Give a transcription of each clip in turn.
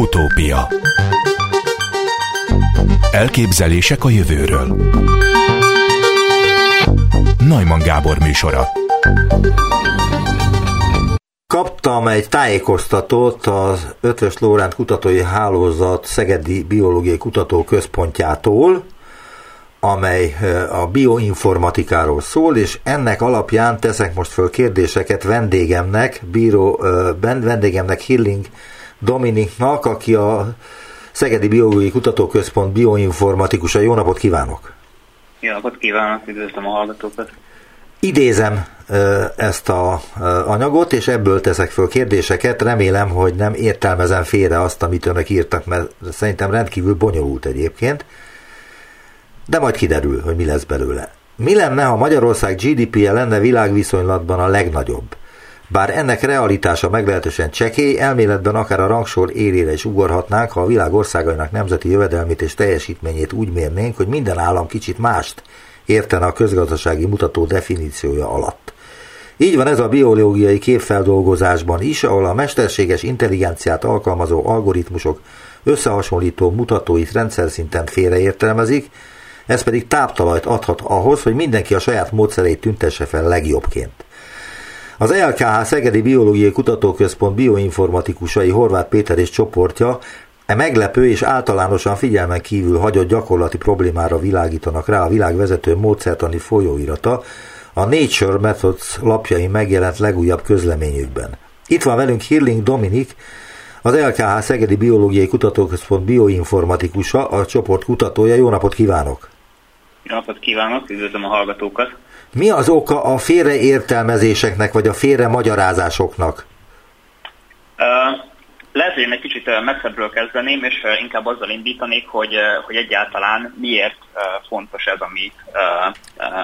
Utópia. Elképzelések a jövőről. Najman Gábor műsora. Kaptam egy tájékoztatót az Ötvös Lóránt Kutatói Hálózat Szegedi Biológiai Kutatóközpontjától, amely a bioinformatikáról szól, és ennek alapján teszek most föl kérdéseket vendégemnek, bíró, vendégemnek Hilling Dominiknak, aki a Szegedi Biológiai Kutatóközpont bioinformatikusa. Jó napot kívánok! Jó napot kívánok, üdvözlöm a hallgatókat! Idézem ezt a anyagot, és ebből teszek föl kérdéseket. Remélem, hogy nem értelmezem félre azt, amit önök írtak, mert szerintem rendkívül bonyolult egyébként. De majd kiderül, hogy mi lesz belőle. Mi lenne, ha Magyarország GDP-je lenne világviszonylatban a legnagyobb? Bár ennek realitása meglehetősen csekély, elméletben akár a rangsor élére is ugorhatnánk, ha a világ országainak nemzeti jövedelmét és teljesítményét úgy mérnénk, hogy minden állam kicsit mást értene a közgazdasági mutató definíciója alatt. Így van ez a biológiai képfeldolgozásban is, ahol a mesterséges intelligenciát alkalmazó algoritmusok összehasonlító mutatóit rendszer szinten félreértelmezik, ez pedig táptalajt adhat ahhoz, hogy mindenki a saját módszereit tüntesse fel legjobbként. Az LKH Szegedi Biológiai Kutatóközpont bioinformatikusai Horváth Péter és csoportja e meglepő és általánosan figyelmen kívül hagyott gyakorlati problémára világítanak rá a világ vezető módszertani folyóirata, a Nature Methods lapjain megjelent legújabb közleményükben. Itt van velünk Hirling Dominik, az LKH Szegedi Biológiai Kutatóközpont bioinformatikusa, a csoport kutatója. Jó napot kívánok! Jó napot kívánok, üdvözlöm a hallgatókat! Mi az oka a félreértelmezéseknek, vagy a félre magyarázásoknak? Uh, lehet, hogy én egy kicsit messzebbről kezdeném, és inkább azzal indítanék, hogy, hogy egyáltalán miért fontos ez, amit,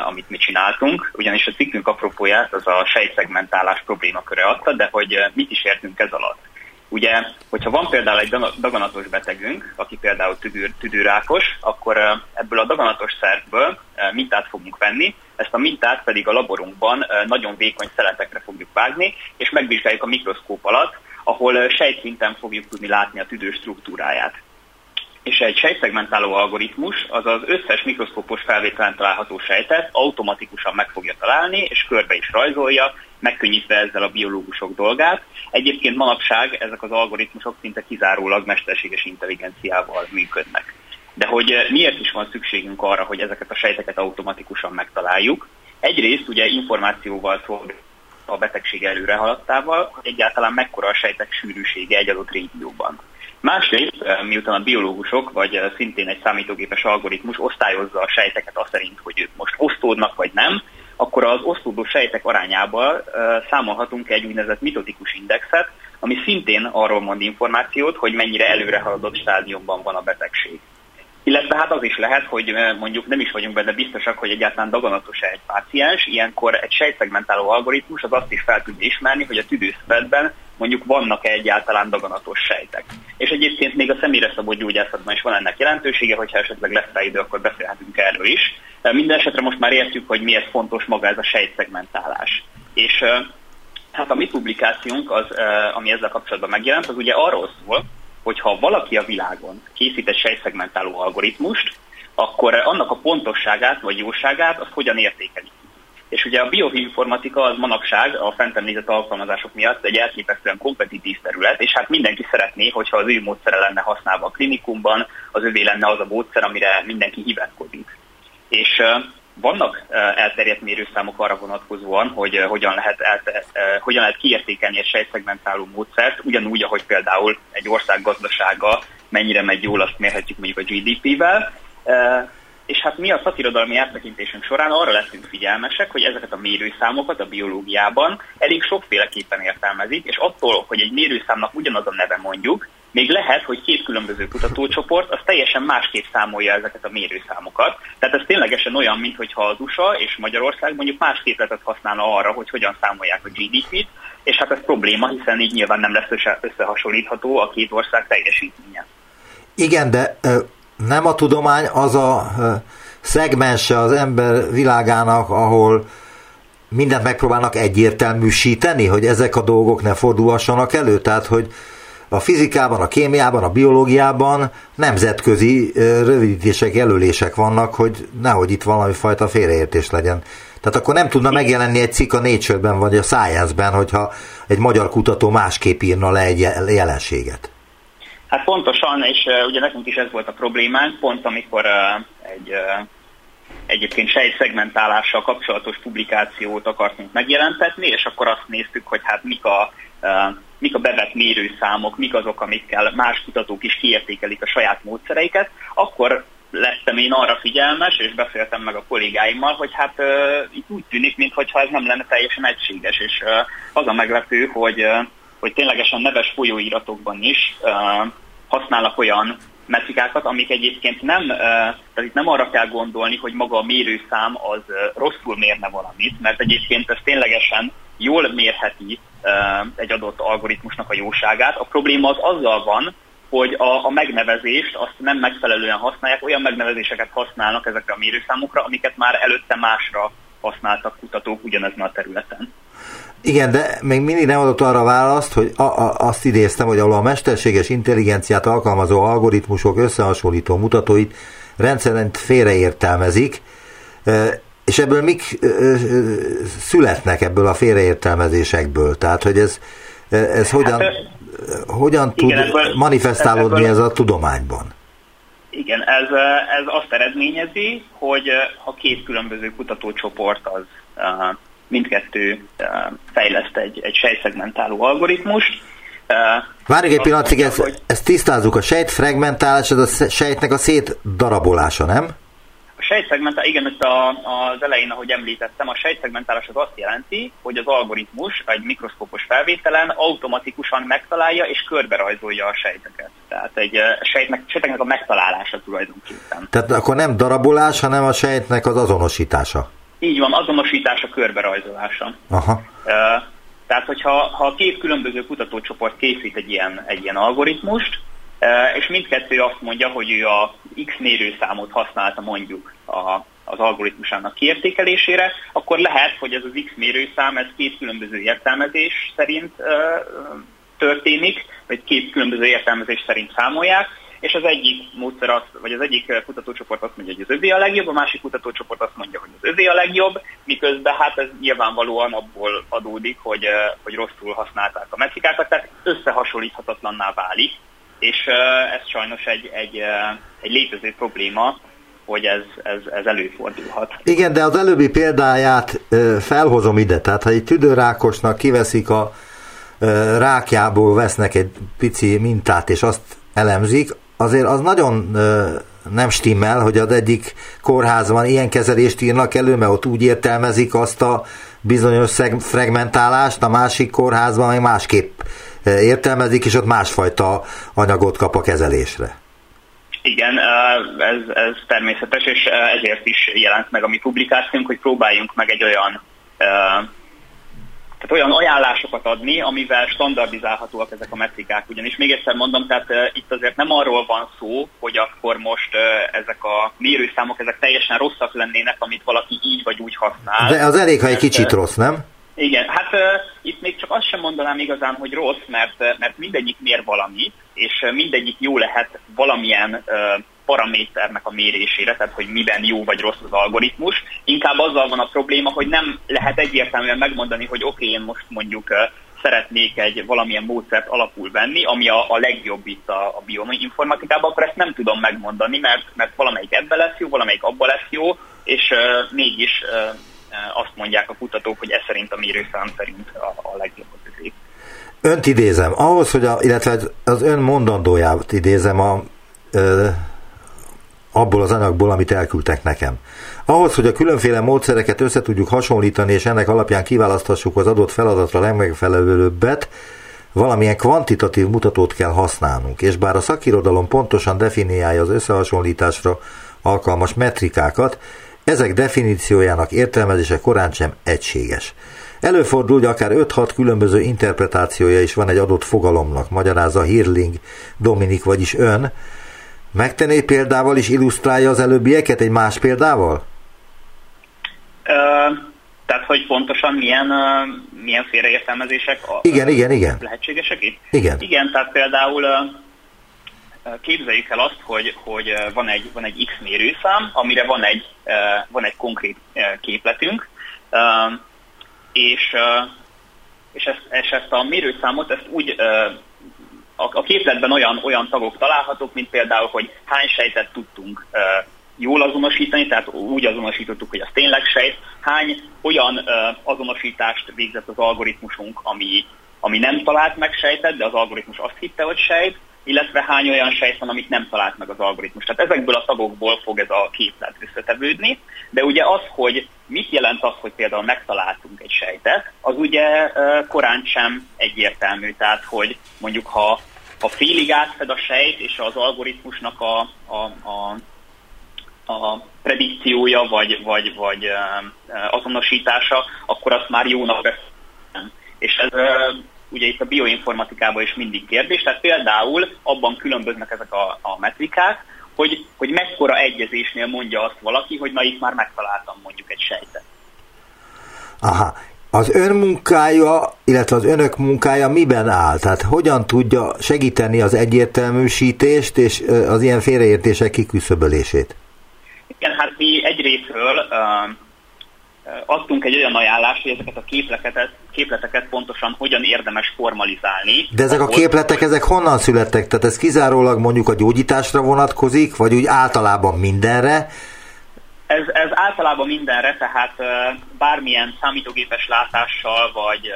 amit mi csináltunk. Ugyanis a cikkünk apropóját az a sejtszegmentálás problémaköre adta, de hogy mit is értünk ez alatt. Ugye, hogyha van például egy daganatos betegünk, aki például tüdőr, tüdőrákos, akkor ebből a daganatos szervből mintát fogunk venni, ezt a mintát pedig a laborunkban nagyon vékony szeletekre fogjuk vágni, és megvizsgáljuk a mikroszkóp alatt, ahol sejtszinten fogjuk tudni látni a tüdő struktúráját. És egy sejtszegmentáló algoritmus az az összes mikroszkópos felvételen található sejtet automatikusan meg fogja találni, és körbe is rajzolja, megkönnyítve ezzel a biológusok dolgát. Egyébként manapság ezek az algoritmusok szinte kizárólag mesterséges intelligenciával működnek. De hogy miért is van szükségünk arra, hogy ezeket a sejteket automatikusan megtaláljuk? Egyrészt ugye információval szól a betegség előre haladtával, hogy egyáltalán mekkora a sejtek sűrűsége egy adott régióban. Másrészt, eh, miután a biológusok, vagy eh, szintén egy számítógépes algoritmus osztályozza a sejteket azt szerint, hogy ők most osztódnak vagy nem, akkor az osztódó sejtek arányából uh, számolhatunk egy úgynevezett mitotikus indexet, ami szintén arról mond információt, hogy mennyire előre haladott stádiumban van a betegség. Illetve hát az is lehet, hogy mondjuk nem is vagyunk benne biztosak, hogy egyáltalán daganatos egy páciens, ilyenkor egy sejtszegmentáló algoritmus az azt is fel tudja ismerni, hogy a tüdőszövetben mondjuk vannak-e egyáltalán daganatos sejtek. És egyébként még a személyre szabott gyógyászatban is van ennek jelentősége, hogyha esetleg lesz rá idő, akkor beszélhetünk erről is. Minden esetre most már értjük, hogy miért fontos maga ez a sejtszegmentálás. És hát a mi publikációnk, az, ami ezzel kapcsolatban megjelent, az ugye arról szól, hogyha valaki a világon készít egy sejtszegmentáló algoritmust, akkor annak a pontosságát vagy jóságát azt hogyan értékeli. És ugye a bioinformatika az manapság a fent említett alkalmazások miatt egy elképesztően kompetitív terület, és hát mindenki szeretné, hogyha az ő módszere lenne használva a klinikumban, az övé lenne az a módszer, amire mindenki hivatkozik. És vannak elterjedt mérőszámok arra vonatkozóan, hogy hogyan lehet, elte, hogyan lehet kiértékelni egy sejtszegmentáló módszert, ugyanúgy, ahogy például egy ország gazdasága mennyire megy jól, azt mérhetjük mondjuk a GDP-vel. És hát mi a szakirodalmi áttekintésünk során arra leszünk figyelmesek, hogy ezeket a mérőszámokat a biológiában elég sokféleképpen értelmezik, és attól, hogy egy mérőszámnak ugyanaz a neve mondjuk, még lehet, hogy két különböző kutatócsoport az teljesen másképp számolja ezeket a mérőszámokat. Tehát ez ténylegesen olyan, mintha az USA és Magyarország mondjuk más képletet használna arra, hogy hogyan számolják a GDP-t, és hát ez probléma, hiszen így nyilván nem lesz összehasonlítható a két ország teljesítménye. Igen, de nem a tudomány az a szegmense az ember világának, ahol mindent megpróbálnak egyértelműsíteni, hogy ezek a dolgok ne fordulhassanak elő, tehát hogy a fizikában, a kémiában, a biológiában nemzetközi rövidítések, jelölések vannak, hogy nehogy itt valami fajta félreértés legyen. Tehát akkor nem tudna megjelenni egy cikk a Nature-ben vagy a Science-ben, hogyha egy magyar kutató másképp írna le egy jelenséget. Hát pontosan, és ugye nekünk is ez volt a problémánk, pont amikor egy egyébként sejtszegmentálással kapcsolatos publikációt akartunk megjelentetni, és akkor azt néztük, hogy hát mik a, mik a bevett mérőszámok, mik azok, amikkel más kutatók is kiértékelik a saját módszereiket, akkor lettem én arra figyelmes, és beszéltem meg a kollégáimmal, hogy hát uh, itt úgy tűnik, mintha ez nem lenne teljesen egységes, és uh, az a meglepő, hogy, uh, hogy ténylegesen neves folyóiratokban is uh, használnak olyan metrikákat, amik egyébként nem, tehát itt nem arra kell gondolni, hogy maga a mérőszám az rosszul mérne valamit, mert egyébként ez ténylegesen jól mérheti egy adott algoritmusnak a jóságát. A probléma az azzal van, hogy a, a megnevezést azt nem megfelelően használják, olyan megnevezéseket használnak ezekre a mérőszámokra, amiket már előtte másra használtak kutatók ugyanezen a területen. Igen, de még mindig nem adott arra választ, hogy a, a, azt idéztem, hogy ahol a mesterséges intelligenciát alkalmazó algoritmusok összehasonlító mutatóit rendszerint félreértelmezik, és ebből mik születnek ebből a félreértelmezésekből? Tehát, hogy ez, ez hogyan, hát, hogyan igen, tud ebből, manifestálódni ebből, ez a tudományban? Igen, ez, ez azt eredményezi, hogy ha két különböző kutatócsoport az mindkettő fejleszt egy, egy sejtszegmentáló algoritmust. Várjuk egy pillanatig, ezt, hogy... ezt tisztázzuk. A sejtfragmentálás az a sejtnek a szétdarabolása, nem? A sejtszegmentálás, igen, itt a, az elején, ahogy említettem, a sejtszegmentálás az azt jelenti, hogy az algoritmus egy mikroszkópos felvételen automatikusan megtalálja és körberajzolja a sejteket. Tehát egy sejtnek, sejteknek a megtalálása tulajdonképpen. Tehát akkor nem darabolás, hanem a sejtnek az azonosítása. Így van, azonosítása, körberajzolása. Aha. Tehát, hogyha ha két különböző kutatócsoport készít egy ilyen, egy ilyen algoritmust, és mindkettő azt mondja, hogy ő a X mérőszámot használta mondjuk a, az algoritmusának kiértékelésére, akkor lehet, hogy ez az X mérőszám ez két különböző értelmezés szerint történik, vagy két különböző értelmezés szerint számolják, és az egyik módszer az, vagy az egyik kutatócsoport azt mondja, hogy az övé a legjobb, a másik kutatócsoport azt mondja, hogy az övé a legjobb, miközben hát ez nyilvánvalóan abból adódik, hogy, hogy rosszul használták a metrikákat, tehát összehasonlíthatatlanná válik, és ez sajnos egy, egy, egy létező probléma, hogy ez, ez, ez előfordulhat. Igen, de az előbbi példáját felhozom ide, tehát ha egy tüdőrákosnak kiveszik a rákjából vesznek egy pici mintát, és azt elemzik, azért az nagyon nem stimmel, hogy az egyik kórházban ilyen kezelést írnak elő, mert ott úgy értelmezik azt a bizonyos fragmentálást, a másik kórházban meg másképp értelmezik, és ott másfajta anyagot kap a kezelésre. Igen, ez, ez természetes, és ezért is jelent meg a mi publikációnk, hogy próbáljunk meg egy olyan tehát olyan ajánlásokat adni, amivel standardizálhatóak ezek a metrikák. Ugyanis még egyszer mondom, tehát uh, itt azért nem arról van szó, hogy akkor most uh, ezek a mérőszámok ezek teljesen rosszak lennének, amit valaki így vagy úgy használ. De az elég, ha egy kicsit rossz, nem? Igen, hát uh, itt még csak azt sem mondanám igazán, hogy rossz, mert, mert mindegyik mér valamit, és mindegyik jó lehet valamilyen uh, paraméternek a mérésére, tehát hogy miben jó vagy rossz az algoritmus. Inkább azzal van a probléma, hogy nem lehet egyértelműen megmondani, hogy oké, okay, én most mondjuk szeretnék egy valamilyen módszert alapul venni, ami a, a legjobb itt a, a bioinformatikában, akkor ezt nem tudom megmondani, mert, mert valamelyik ebbe lesz jó, valamelyik abba lesz jó, és uh, mégis uh, azt mondják a kutatók, hogy ez szerint a mérőszám szerint a, a legjobb az. Önt idézem, ahhoz, hogy a, illetve az ön mondandóját idézem a abból az anyagból, amit elküldtek nekem. Ahhoz, hogy a különféle módszereket össze tudjuk hasonlítani, és ennek alapján kiválaszthassuk az adott feladatra legmegfelelőbbet, valamilyen kvantitatív mutatót kell használnunk, és bár a szakirodalom pontosan definiálja az összehasonlításra alkalmas metrikákat, ezek definíciójának értelmezése korán sem egységes. Előfordul, hogy akár 5-6 különböző interpretációja is van egy adott fogalomnak, magyarázza Hirling, Dominik, vagyis ön, Megtenné példával is illusztrálja az előbbieket egy más példával? Uh, tehát, hogy pontosan milyen, milyen félreértelmezések a, igen, igen, igen. lehetségesek itt? Igen. Igen, tehát például képzeljük el azt, hogy, hogy van, egy, van egy X mérőszám, amire van egy, van egy konkrét képletünk, és, és, ezt, és ezt a mérőszámot ezt úgy a, képletben olyan, olyan tagok találhatók, mint például, hogy hány sejtet tudtunk jól azonosítani, tehát úgy azonosítottuk, hogy az tényleg sejt, hány olyan azonosítást végzett az algoritmusunk, ami, ami nem talált meg sejtet, de az algoritmus azt hitte, hogy sejt, illetve hány olyan sejt van, amit nem talált meg az algoritmus. Tehát ezekből a tagokból fog ez a képlet összetevődni, de ugye az, hogy mit jelent az, hogy például megtaláltunk egy sejtet, az ugye korán sem egyértelmű. Tehát, hogy mondjuk ha, ha félig átfed a sejt, és az algoritmusnak a, a, a a predikciója vagy, vagy, vagy azonosítása, akkor azt már jónak veszem. És ez ugye itt a bioinformatikában is mindig kérdés, tehát például abban különböznek ezek a, a metrikák, hogy, hogy mekkora egyezésnél mondja azt valaki, hogy na itt már megtaláltam mondjuk egy sejtet. Aha. Az ön munkája, illetve az önök munkája miben áll? Tehát hogyan tudja segíteni az egyértelműsítést és az ilyen félreértések kiküszöbölését? Igen, hát mi egyrésztről adtunk egy olyan ajánlást, hogy ezeket a képleteket, képleteket pontosan hogyan érdemes formalizálni. De ezek a képletek, ezek honnan születtek? Tehát ez kizárólag mondjuk a gyógyításra vonatkozik, vagy úgy általában mindenre? Ez, ez általában mindenre, tehát bármilyen számítógépes látással vagy,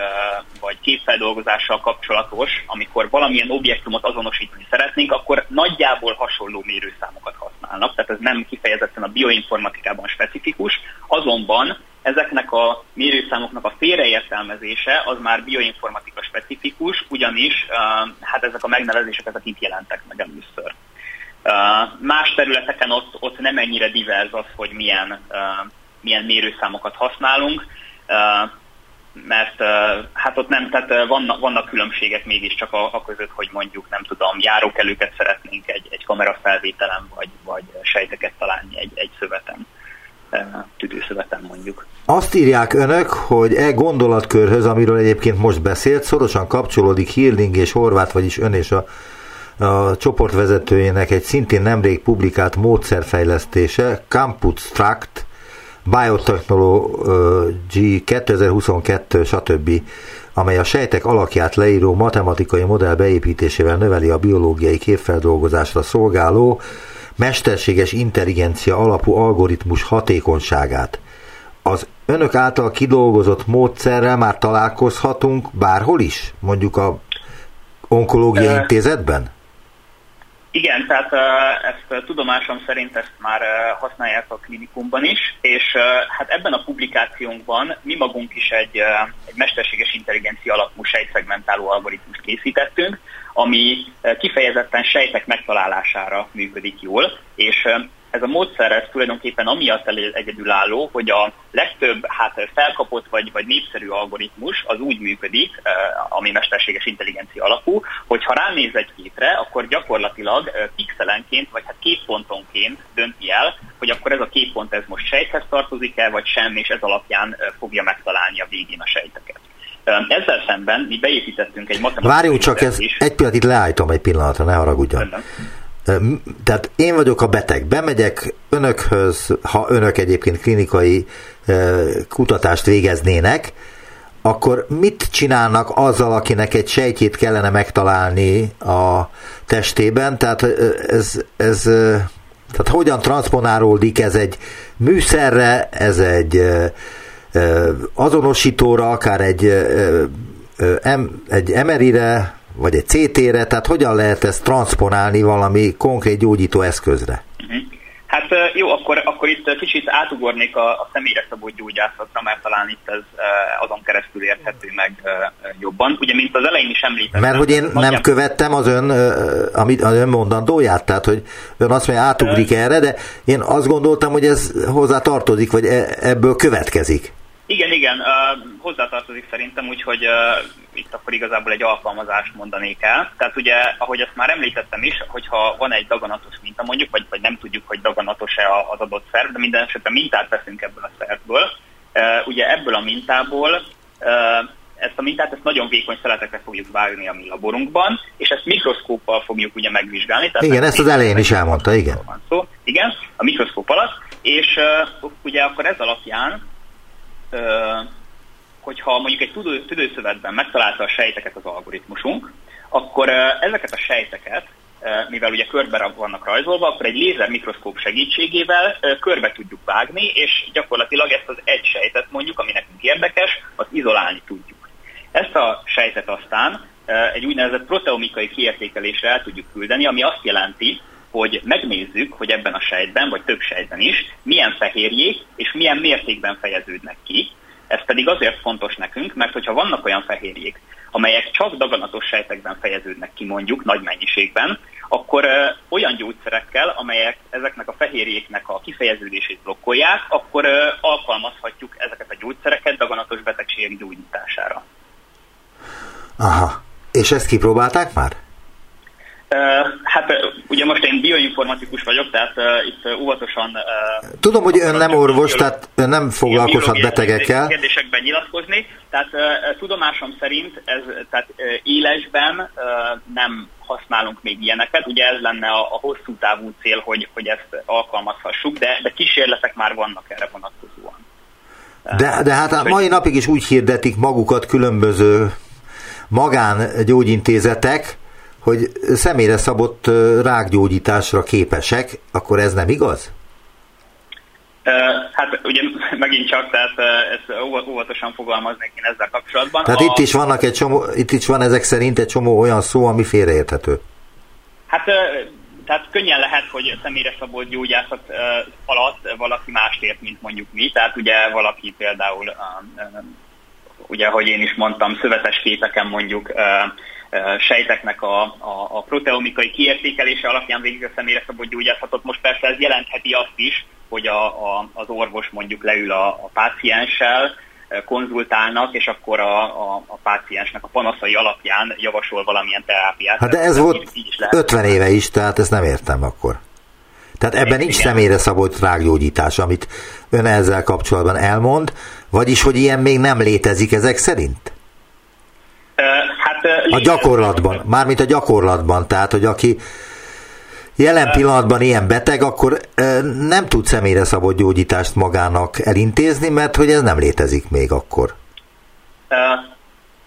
vagy képfeldolgozással kapcsolatos, amikor valamilyen objektumot azonosítani szeretnénk, akkor nagyjából hasonló mérőszámokat használnak, tehát ez nem kifejezetten a bioinformatikában specifikus, azonban ezeknek a mérőszámoknak a félreértelmezése az már bioinformatika specifikus, ugyanis hát ezek a megnevezések ezek itt jelentek meg először. Más területeken ott, ott nem ennyire divers az, hogy milyen, milyen mérőszámokat használunk, mert hát ott nem, tehát vannak, vannak különbségek mégiscsak a, a között, hogy mondjuk nem tudom, járókelőket szeretnénk egy, egy kamerafelvételen, vagy, vagy sejteket találni egy, egy szöveten, tüdőszöveten mondjuk. Azt írják önök, hogy e gondolatkörhöz, amiről egyébként most beszélt, szorosan kapcsolódik Hirling és Horváth, vagyis ön és a a csoportvezetőjének egy szintén nemrég publikált módszerfejlesztése, Campus Tract, Biotechnology 2022, stb., amely a sejtek alakját leíró matematikai modell beépítésével növeli a biológiai képfeldolgozásra szolgáló mesterséges intelligencia alapú algoritmus hatékonyságát. Az önök által kidolgozott módszerrel már találkozhatunk bárhol is? Mondjuk a onkológiai intézetben? Igen, tehát ezt tudomásom szerint ezt már használják a klinikumban is, és hát ebben a publikációnkban mi magunk is egy, egy mesterséges intelligencia alapú sejtszegmentáló algoritmust készítettünk, ami kifejezetten sejtek megtalálására működik jól, és ez a módszer ez tulajdonképpen amiatt egyedülálló, hogy a legtöbb hát felkapott vagy, vagy népszerű algoritmus az úgy működik, eh, ami mesterséges intelligencia alapú, hogy ha ránéz egy képre, akkor gyakorlatilag eh, pixelenként vagy hát képpontonként dönti el, hogy akkor ez a képpont ez most sejthez tartozik el, vagy sem, és ez alapján eh, fogja megtalálni a végén a sejteket. Ezzel szemben mi beépítettünk egy matematikai... Várjunk csak, ez egy pillanat, itt leállítom egy pillanatra, ne haragudjon. Önnek. Tehát én vagyok a beteg, bemegyek önökhöz, ha önök egyébként klinikai kutatást végeznének, akkor mit csinálnak azzal, akinek egy sejtjét kellene megtalálni a testében? Tehát ez, ez tehát hogyan transponálódik ez egy műszerre, ez egy azonosítóra, akár egy, egy emerire, vagy egy CT-re, tehát hogyan lehet ezt transponálni valami konkrét gyógyító eszközre? Hát jó, akkor, akkor itt kicsit átugornék a, a személyre szabott gyógyászatra, mert talán itt ez azon keresztül érthető meg jobban. Ugye, mint az elején is említettem. Mert hogy én nem követtem az ön, amit, az ön mondandóját, tehát hogy ön azt mondja, átugrik erre, de én azt gondoltam, hogy ez hozzá tartozik, vagy e, ebből következik. Igen, igen, uh, hozzátartozik szerintem, úgyhogy uh, itt akkor igazából egy alkalmazást mondanék el. Tehát ugye, ahogy azt már említettem is, hogyha van egy daganatos minta mondjuk, vagy, vagy nem tudjuk, hogy daganatos-e az adott szerv, de minden esetben mintát veszünk ebből a szervből. Uh, ugye ebből a mintából uh, ezt a mintát ezt nagyon vékony szeletekre fogjuk vágni a mi laborunkban, és ezt mikroszkóppal fogjuk ugye megvizsgálni. Tehát igen, ezt az elején is elmondta, igen. Van szó. Igen, a mikroszkóp alatt, és uh, ugye akkor ez alapján hogyha mondjuk egy tudő, tüdőszövetben megtalálta a sejteket az algoritmusunk, akkor ezeket a sejteket, mivel ugye körbe vannak rajzolva, akkor egy lézer mikroszkóp segítségével körbe tudjuk vágni, és gyakorlatilag ezt az egy sejtet mondjuk, ami nekünk érdekes, az izolálni tudjuk. Ezt a sejtet aztán egy úgynevezett proteomikai kiértékelésre el tudjuk küldeni, ami azt jelenti, hogy megnézzük, hogy ebben a sejtben, vagy több sejtben is, milyen fehérjék és milyen mértékben fejeződnek ki, ez pedig azért fontos nekünk, mert hogyha vannak olyan fehérjék, amelyek csak daganatos sejtekben fejeződnek ki mondjuk nagy mennyiségben, akkor ö, olyan gyógyszerekkel, amelyek ezeknek a fehérjéknek a kifejeződését blokkolják, akkor ö, alkalmazhatjuk ezeket a gyógyszereket daganatos betegségek gyógyítására. Aha. És ezt kipróbálták már? Hát ugye most én bioinformatikus vagyok, tehát uh, itt óvatosan... Uh, Tudom, hogy ön nem orvos, tehát ön nem foglalkozhat betegekkel. Kérdésekben nyilatkozni, tehát uh, tudomásom szerint ez, tehát uh, élesben uh, nem használunk még ilyeneket, ugye ez lenne a, a hosszú távú cél, hogy, hogy ezt alkalmazhassuk, de, de kísérletek már vannak erre vonatkozóan. De, de hát a mai napig is úgy hirdetik magukat különböző magángyógyintézetek, hogy személyre szabott rákgyógyításra képesek, akkor ez nem igaz? Hát ugye megint csak, tehát ezt óvatosan fogalmaznék én ezzel kapcsolatban. Tehát a... itt is vannak egy csomó, itt is van ezek szerint egy csomó olyan szó, ami félreérthető. Hát tehát könnyen lehet, hogy személyre szabott gyógyászat alatt valaki mást ért, mint mondjuk mi. Tehát ugye valaki például, ugye, ahogy én is mondtam, szövetes képeken mondjuk sejteknek a, a, a proteomikai kiértékelése alapján végig a személyre szabott gyógyászatot. Most persze ez jelentheti azt is, hogy a, a, az orvos mondjuk leül a, a pácienssel, konzultálnak, és akkor a, a, a páciensnek a panaszai alapján javasol valamilyen terápiát. Hát de ez volt 50 éve is, tehát ezt nem értem akkor. Tehát ebben nincs igen. személyre szabott rákgyógyítás, amit ön ezzel kapcsolatban elmond, vagyis, hogy ilyen még nem létezik ezek szerint? Hát, a gyakorlatban, mármint a gyakorlatban, tehát, hogy aki jelen pillanatban ilyen beteg, akkor nem tud személyre szabott gyógyítást magának elintézni, mert hogy ez nem létezik még akkor.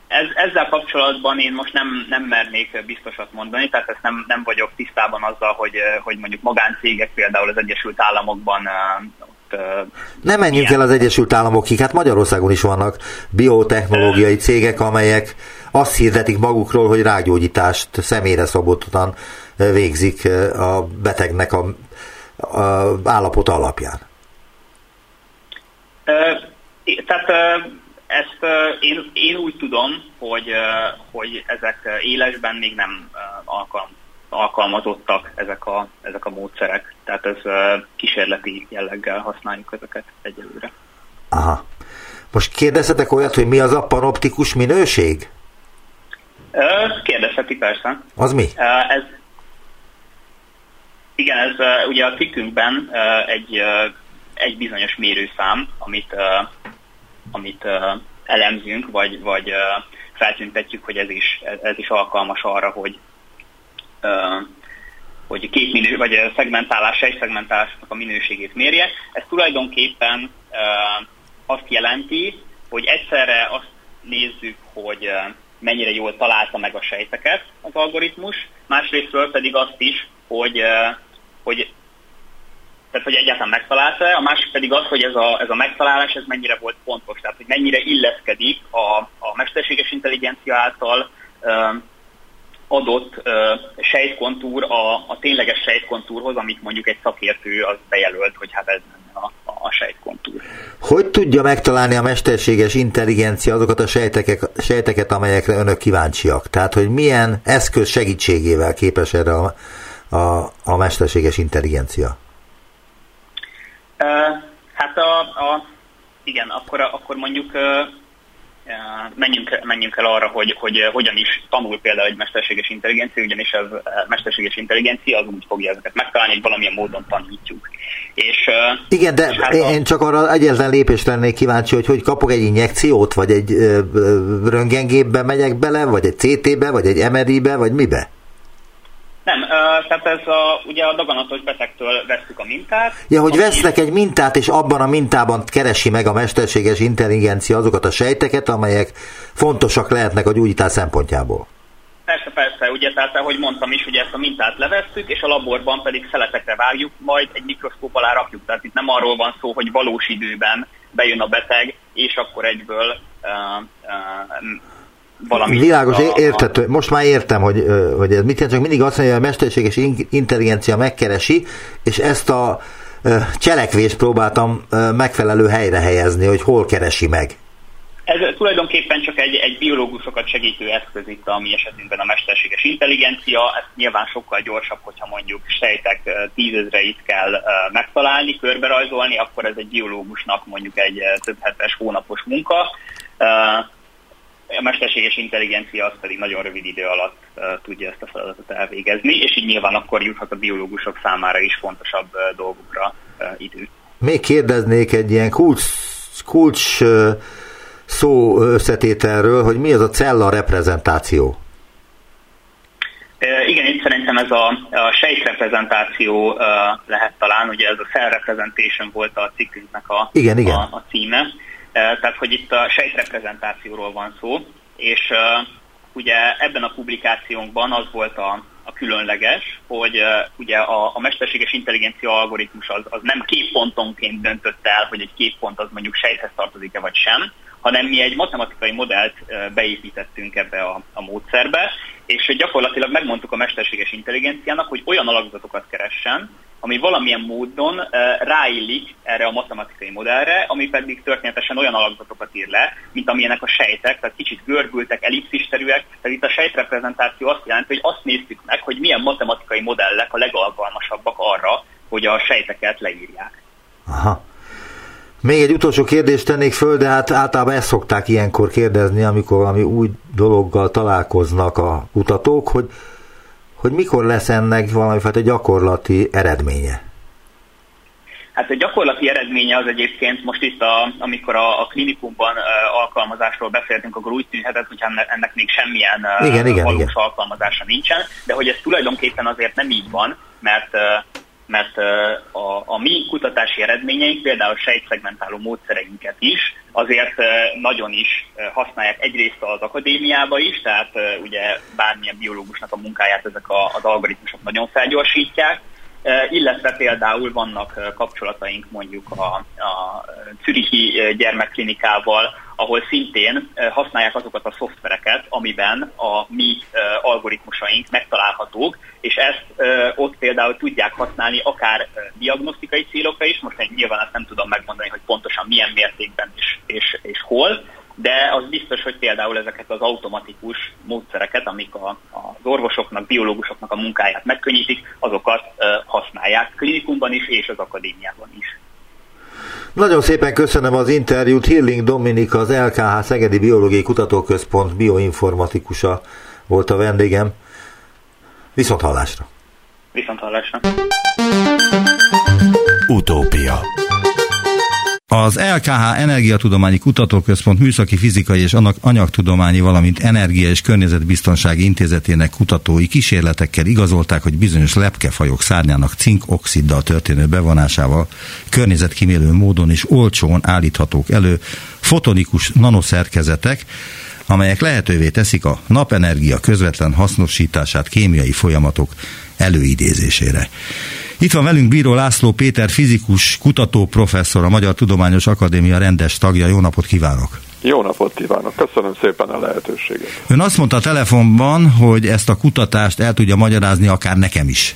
Ez, ezzel kapcsolatban én most nem, nem mernék biztosat mondani, tehát ezt nem, nem vagyok tisztában azzal, hogy, hogy mondjuk magáncégek például az Egyesült Államokban nem menjünk el az Egyesült Államokig, hát Magyarországon is vannak biotechnológiai cégek, amelyek azt hirdetik magukról, hogy rágyógyítást személyre szabottan végzik a betegnek a, a állapot alapján. Tehát ezt én, én úgy tudom, hogy, hogy ezek élesben még nem alkalm, alkalmazottak ezek a, ezek a módszerek. Tehát ez kísérleti jelleggel használjuk ezeket egyelőre. Aha. Most kérdezhetek olyat, hogy mi az a panoptikus minőség? Kérdezheti persze. Az mi? Ez, igen, ez ugye a cikkünkben egy, egy bizonyos mérőszám, amit, amit elemzünk, vagy, vagy feltüntetjük, hogy ez is, ez is alkalmas arra, hogy, hogy két minő, vagy szegmentálás, egy szegmentálásnak a minőségét mérje. Ez tulajdonképpen azt jelenti, hogy egyszerre azt nézzük, hogy mennyire jól találta meg a sejteket az algoritmus, másrésztről pedig azt is, hogy, hogy tehát hogy egyáltalán megtalálta, a másik pedig az, hogy ez a, ez a megtalálás ez mennyire volt pontos, tehát hogy mennyire illeszkedik a, a mesterséges intelligencia által adott uh, sejtkontúr a, a tényleges sejtkontúrhoz, amit mondjuk egy szakértő az bejelölt, hogy hát ez a, a sejtkontúr. Hogy tudja megtalálni a mesterséges intelligencia azokat a sejteket, sejteket, amelyekre önök kíváncsiak? Tehát, hogy milyen eszköz segítségével képes erre a, a, a mesterséges intelligencia? Hát a, a, igen, akkor, akkor mondjuk menjünk, menjünk el arra, hogy, hogy hogyan is tanul például egy mesterséges intelligencia, ugyanis ez mesterséges intelligencia az úgy fogja ezeket megtalálni, hogy valamilyen módon tanítjuk. És, Igen, de és hát én a... csak arra egyetlen lépést lennék kíváncsi, hogy hogy kapok egy injekciót, vagy egy röntgengépbe megyek bele, vagy egy CT-be, vagy egy MRI-be, vagy mibe? Nem, tehát ez a, ugye a daganatos betegtől veszük a mintát. Ja, hogy vesznek egy mintát, és abban a mintában keresi meg a mesterséges intelligencia azokat a sejteket, amelyek fontosak lehetnek a gyógyítás szempontjából. Persze, persze, ugye, tehát ahogy mondtam is, ugye ezt a mintát levesszük, és a laborban pedig szeletekre vágjuk, majd egy mikroszkóp alá rakjuk. Tehát itt nem arról van szó, hogy valós időben bejön a beteg, és akkor egyből uh, uh, valami. Világos, a, értető. Most már értem, hogy, hogy ez mit jelent, csak mindig azt mondja, hogy a mesterséges intelligencia megkeresi, és ezt a cselekvést próbáltam megfelelő helyre helyezni, hogy hol keresi meg. Ez tulajdonképpen csak egy, egy biológusokat segítő eszköz itt a mi esetünkben a mesterséges intelligencia. Ez nyilván sokkal gyorsabb, hogyha mondjuk sejtek tízezreit kell megtalálni, körberajzolni, akkor ez egy biológusnak mondjuk egy több hetes hónapos munka a mesterséges intelligencia az pedig nagyon rövid idő alatt uh, tudja ezt a feladatot elvégezni, és így nyilván akkor juthat a biológusok számára is fontosabb uh, dolgokra uh, idő. Még kérdeznék egy ilyen kulcs, kulcs uh, szó összetételről, hogy mi az a cella reprezentáció? Igen, itt szerintem ez a, a sejtreprezentáció lehet talán, ugye ez a cell representation volt a cikkünknek a, igen, igen. a, a címe. Tehát, hogy itt a sejtreprezentációról van szó, és ugye ebben a publikációnkban az volt a, a különleges, hogy uh, ugye a, a mesterséges intelligencia algoritmus az, az nem képpontonként döntött el, hogy egy képpont az mondjuk sejthez tartozik-e vagy sem, hanem mi egy matematikai modellt beépítettünk ebbe a, a módszerbe, és gyakorlatilag megmondtuk a mesterséges intelligenciának, hogy olyan alakzatokat keressen, ami valamilyen módon ráillik erre a matematikai modellre, ami pedig történetesen olyan alakzatokat ír le, mint amilyenek a sejtek, tehát kicsit görbültek, ellipszisterűek. Tehát itt a sejtreprezentáció azt jelenti, hogy azt néztük meg, hogy milyen matematikai modellek a legalkalmasabbak arra, hogy a sejteket leírják. Aha. Még egy utolsó kérdést tennék föl, de hát általában ezt szokták ilyenkor kérdezni, amikor valami új dologgal találkoznak a kutatók, hogy hogy mikor lesz ennek valamifajta gyakorlati eredménye? Hát a gyakorlati eredménye az egyébként most itt, a, amikor a, a klinikumban uh, alkalmazásról beszéltünk, akkor úgy tűnhetett, hogy ennek, még semmilyen uh, igen, igen, valós igen. alkalmazása nincsen, de hogy ez tulajdonképpen azért nem így van, mert uh, mert a, a mi kutatási eredményeink, például sejtszegmentáló módszereinket is, azért nagyon is használják egyrészt az akadémiába is, tehát ugye bármilyen biológusnak a munkáját ezek az algoritmusok nagyon felgyorsítják, illetve például vannak kapcsolataink mondjuk a, a Zürichi gyermekklinikával, ahol szintén használják azokat a szoftvereket, amiben a mi algoritmusaink megtalálhatók, és ezt ott például tudják használni akár diagnosztikai célokra is, most én nyilván ezt nem tudom megmondani, hogy pontosan milyen mértékben és, és, és hol, de az biztos, hogy például ezeket az automatikus módszereket, amik a, az orvosoknak, biológusoknak a munkáját megkönnyítik, azokat használják klinikumban is és az akadémiában is. Nagyon szépen köszönöm az interjút. Hirling Dominika, az LKH Szegedi Biológiai Kutatóközpont bioinformatikusa volt a vendégem. Viszont hallásra! Viszont hallásra! Utópia az LKH Energiatudományi Kutatóközpont Műszaki Fizikai és Anyagtudományi, valamint Energia és Környezetbiztonsági Intézetének kutatói kísérletekkel igazolták, hogy bizonyos lepkefajok szárnyának cinkoxiddal történő bevonásával környezetkímélő módon is olcsón állíthatók elő fotonikus nanoszerkezetek, amelyek lehetővé teszik a napenergia közvetlen hasznosítását kémiai folyamatok előidézésére. Itt van velünk Bíró László Péter, fizikus, kutató, professzor, a Magyar Tudományos Akadémia rendes tagja. Jó napot kívánok! Jó napot kívánok, köszönöm szépen a lehetőséget. Ön azt mondta a telefonban, hogy ezt a kutatást el tudja magyarázni akár nekem is.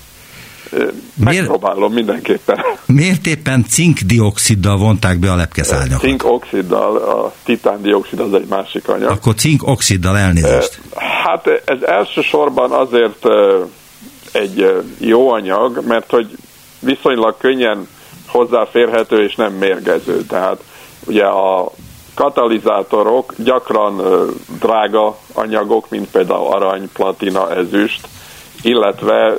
Megpróbálom Miért, mindenképpen. Miért éppen cinkdioxiddal vonták be a lepkeszárnyakat? Cinkoxiddal, a titándioxid az egy másik anyag. Akkor cinkoxiddal elnézést. Hát ez elsősorban azért egy jó anyag, mert hogy viszonylag könnyen hozzáférhető és nem mérgező. Tehát ugye a katalizátorok gyakran drága anyagok, mint például arany, platina, ezüst, illetve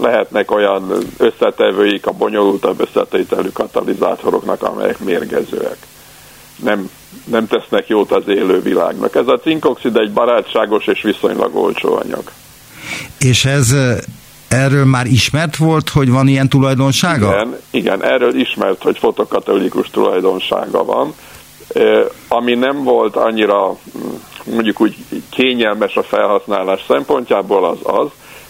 lehetnek olyan összetevőik a bonyolultabb összetételű katalizátoroknak, amelyek mérgezőek. Nem, nem tesznek jót az élő világnak. Ez a cinkoxid egy barátságos és viszonylag olcsó anyag. És ez erről már ismert volt, hogy van ilyen tulajdonsága? Igen, igen erről ismert, hogy fotokatolikus tulajdonsága van, ami nem volt annyira mm, mondjuk úgy kényelmes a felhasználás szempontjából az az,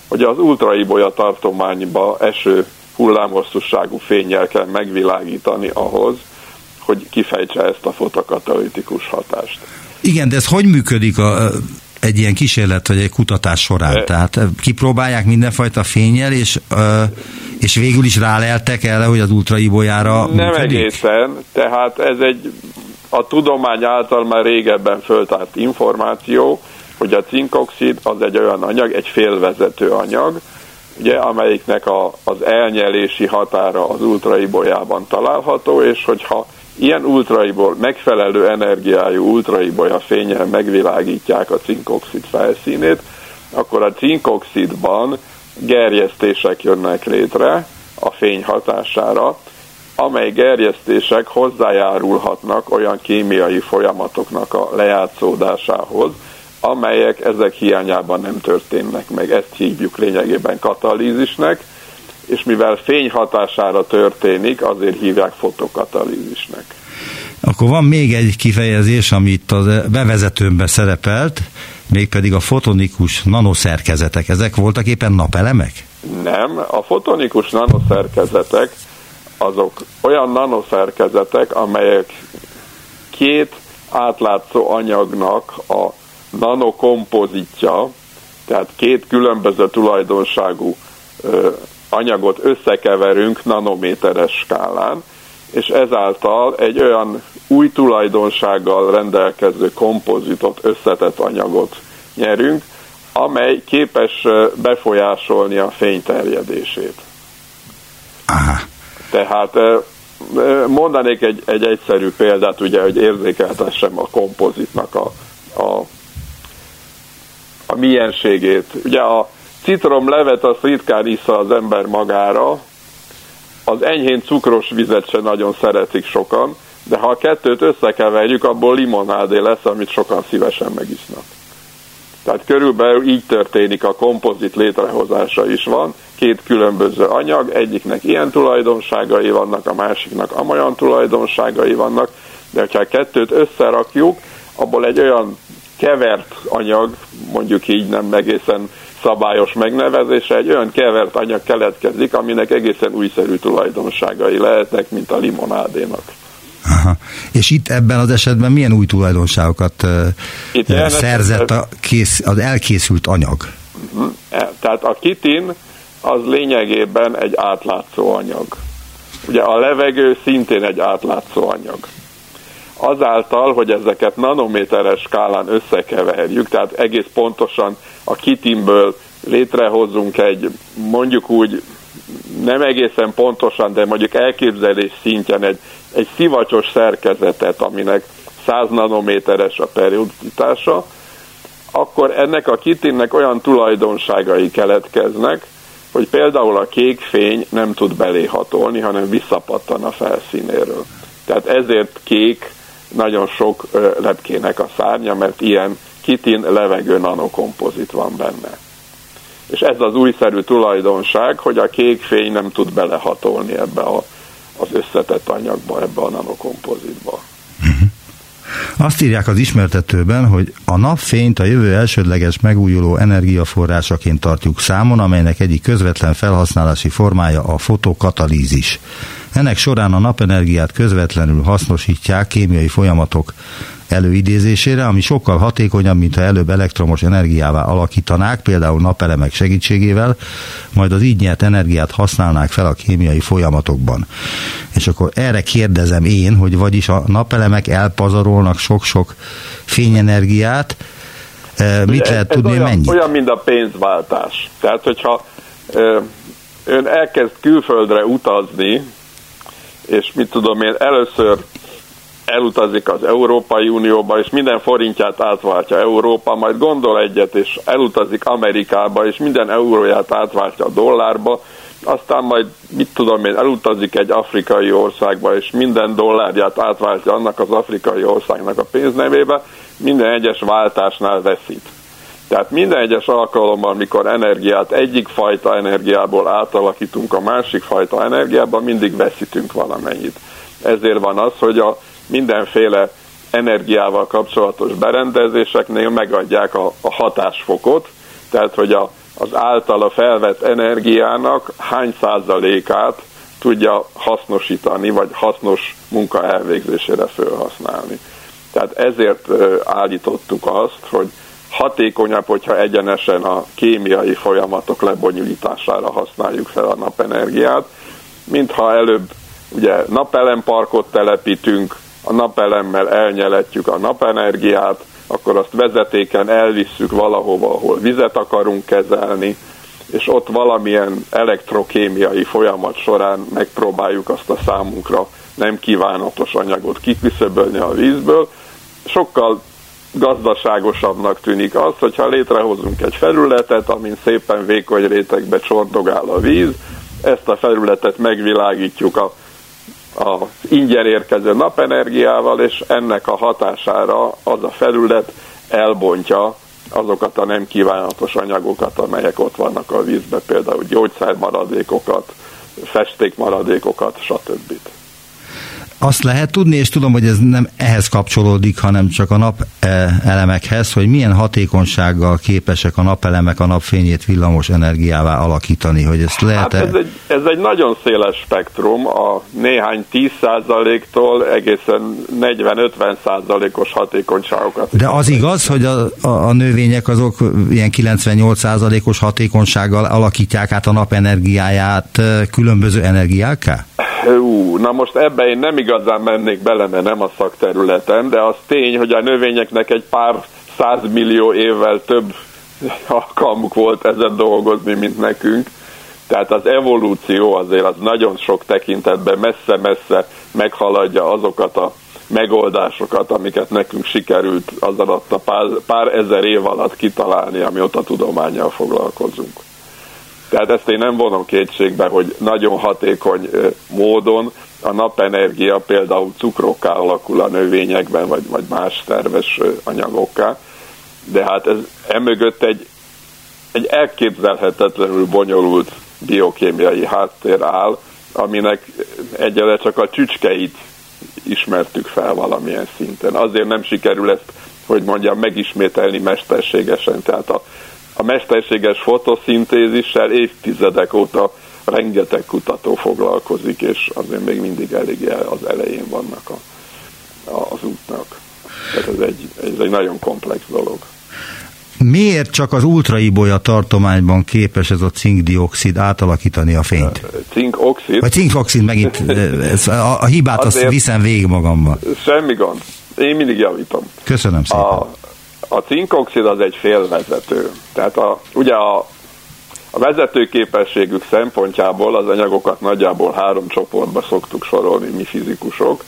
hogy az ultraibolya tartományba eső hullámhosszúságú fényjel kell megvilágítani ahhoz, hogy kifejtse ezt a fotokatalitikus hatást. Igen, de ez hogy működik a, egy ilyen kísérlet vagy egy kutatás során? Tehát kipróbálják mindenfajta fényel, és, és végül is ráleltek el, hogy az ultraibolyára Nem működik? egészen, tehát ez egy a tudomány által már régebben föltárt információ, hogy a cinkoxid az egy olyan anyag, egy félvezető anyag, ugye, amelyiknek a, az elnyelési határa az ultraibolyában található, és hogyha ilyen ultraiból, megfelelő energiájú ultraibolya fényel megvilágítják a cinkoxid felszínét, akkor a cinkoxidban gerjesztések jönnek létre a fény hatására, amely gerjesztések hozzájárulhatnak olyan kémiai folyamatoknak a lejátszódásához, amelyek ezek hiányában nem történnek meg. Ezt hívjuk lényegében katalízisnek, és mivel fény hatására történik, azért hívják fotokatalízisnek. Akkor van még egy kifejezés, amit a bevezetőmben szerepelt, mégpedig a fotonikus nanoszerkezetek. Ezek voltak éppen napelemek? Nem, a fotonikus nanoszerkezetek azok olyan nanoszerkezetek, amelyek két átlátszó anyagnak a nanokompozitja, tehát két különböző tulajdonságú anyagot összekeverünk nanométeres skálán, és ezáltal egy olyan új tulajdonsággal rendelkező kompozitot, összetett anyagot nyerünk, amely képes befolyásolni a fény terjedését. Aha. Tehát mondanék egy, egy egyszerű példát, ugye, hogy érzékeltessem a kompozitnak a, a, a mienségét. Ugye a citromlevet az ritkán issza az ember magára, az enyhén cukros vizet se nagyon szeretik sokan, de ha a kettőt összekeverjük, abból limonádé lesz, amit sokan szívesen megisznak. Tehát körülbelül így történik a kompozit létrehozása is van, két különböző anyag, egyiknek ilyen tulajdonságai vannak, a másiknak amolyan tulajdonságai vannak, de ha a kettőt összerakjuk, abból egy olyan kevert anyag, mondjuk így nem egészen szabályos megnevezése, egy olyan kevert anyag keletkezik, aminek egészen újszerű tulajdonságai lehetnek, mint a limonádénak. Aha. És itt ebben az esetben milyen új tulajdonságokat itt szerzett a kész, az elkészült anyag? Mhm. E, tehát a kitin az lényegében egy átlátszó anyag. Ugye a levegő szintén egy átlátszó anyag. Azáltal, hogy ezeket nanométeres skálán összekeverjük, tehát egész pontosan a kitinből létrehozunk egy, mondjuk úgy, nem egészen pontosan, de mondjuk elképzelés szintjén egy, egy szivacsos szerkezetet, aminek 100 nanométeres a perioditása, akkor ennek a kitinnek olyan tulajdonságai keletkeznek, hogy például a kék fény nem tud beléhatolni, hanem visszapattan a felszínéről. Tehát ezért kék nagyon sok lepkének a szárnya, mert ilyen kitin levegő nanokompozit van benne. És ez az újszerű tulajdonság, hogy a kék fény nem tud belehatolni ebbe a, az összetett anyagba, ebbe a nanokompozitba. Uh-huh. Azt írják az ismertetőben, hogy a napfényt a jövő elsődleges megújuló energiaforrásaként tartjuk számon, amelynek egyik közvetlen felhasználási formája a fotokatalízis. Ennek során a napenergiát közvetlenül hasznosítják kémiai folyamatok előidézésére, ami sokkal hatékonyabb, mint ha előbb elektromos energiává alakítanák, például napelemek segítségével, majd az így nyert energiát használnák fel a kémiai folyamatokban. És akkor erre kérdezem én, hogy vagyis a napelemek elpazarolnak sok-sok fényenergiát, e, mit ez, lehet tudni, olyan, mennyit? Olyan, mint a pénzváltás. Tehát, hogyha ön elkezd külföldre utazni, és mit tudom én, először elutazik az Európai Unióba, és minden forintját átváltja Európa, majd gondol egyet, és elutazik Amerikába, és minden euróját átváltja a dollárba, aztán majd, mit tudom én, elutazik egy afrikai országba, és minden dollárját átváltja annak az afrikai országnak a pénznevébe, minden egyes váltásnál veszít. Tehát minden egyes alkalommal, mikor energiát egyik fajta energiából átalakítunk a másik fajta energiába, mindig veszítünk valamennyit. Ezért van az, hogy a mindenféle energiával kapcsolatos berendezéseknél megadják a, a hatásfokot, tehát hogy a, az általa felvett energiának hány százalékát tudja hasznosítani, vagy hasznos munka elvégzésére felhasználni. Tehát ezért állítottuk azt, hogy hatékonyabb, hogyha egyenesen a kémiai folyamatok lebonyolítására használjuk fel a napenergiát, mintha előbb ugye napelemparkot telepítünk, a napelemmel elnyeletjük a napenergiát, akkor azt vezetéken elvisszük valahova, ahol vizet akarunk kezelni, és ott valamilyen elektrokémiai folyamat során megpróbáljuk azt a számunkra nem kívánatos anyagot kiküszöbölni a vízből. Sokkal gazdaságosabbnak tűnik az, hogyha létrehozunk egy felületet, amin szépen vékony rétegbe csordogál a víz, ezt a felületet megvilágítjuk a az ingyen érkező napenergiával, és ennek a hatására az a felület elbontja azokat a nem kívánatos anyagokat, amelyek ott vannak a vízbe, például gyógyszermaradékokat, festékmaradékokat, stb azt lehet tudni, és tudom, hogy ez nem ehhez kapcsolódik, hanem csak a nap e, elemekhez, hogy milyen hatékonysággal képesek a napelemek a napfényét villamos energiává alakítani, hogy ezt lehet hát ez, egy, ez egy nagyon széles spektrum, a néhány 10%-tól egészen 40-50%-os hatékonyságokat. De az igaz, hogy a, a, a növények azok ilyen 98%-os hatékonysággal alakítják át a napenergiáját e, különböző energiákká? Ú, na most ebbe én nem igazán mennék bele, mert nem a szakterületem, de az tény, hogy a növényeknek egy pár százmillió évvel több alkalmuk volt ezen dolgozni, mint nekünk. Tehát az evolúció azért az nagyon sok tekintetben messze-messze meghaladja azokat a megoldásokat, amiket nekünk sikerült az alatt a pár, pár ezer év alatt kitalálni, amióta tudományjal foglalkozunk. Tehát ezt én nem vonom kétségbe, hogy nagyon hatékony módon a napenergia például cukrokká alakul a növényekben, vagy, vagy más szerves anyagokká, de hát ez emögött egy, egy elképzelhetetlenül bonyolult biokémiai háttér áll, aminek egyelőre csak a csücskeit ismertük fel valamilyen szinten. Azért nem sikerül ezt, hogy mondjam, megismételni mesterségesen. Tehát a a mesterséges fotoszintézissel évtizedek óta rengeteg kutató foglalkozik, és azért még mindig elég az elején vannak a, a, az útnak. Tehát ez egy, ez egy nagyon komplex dolog. Miért csak az ultraibolya tartományban képes ez a cinkdioxid átalakítani a fényt? Cinkoxid? Vagy cinkoxid, megint ez, a, a hibát azt viszem végig magammal. Semmi gond. Én mindig javítom. Köszönöm szépen. A, a cinkoxid az egy félvezető. Tehát a, ugye a, a vezetőképességük szempontjából az anyagokat nagyjából három csoportba szoktuk sorolni mi fizikusok.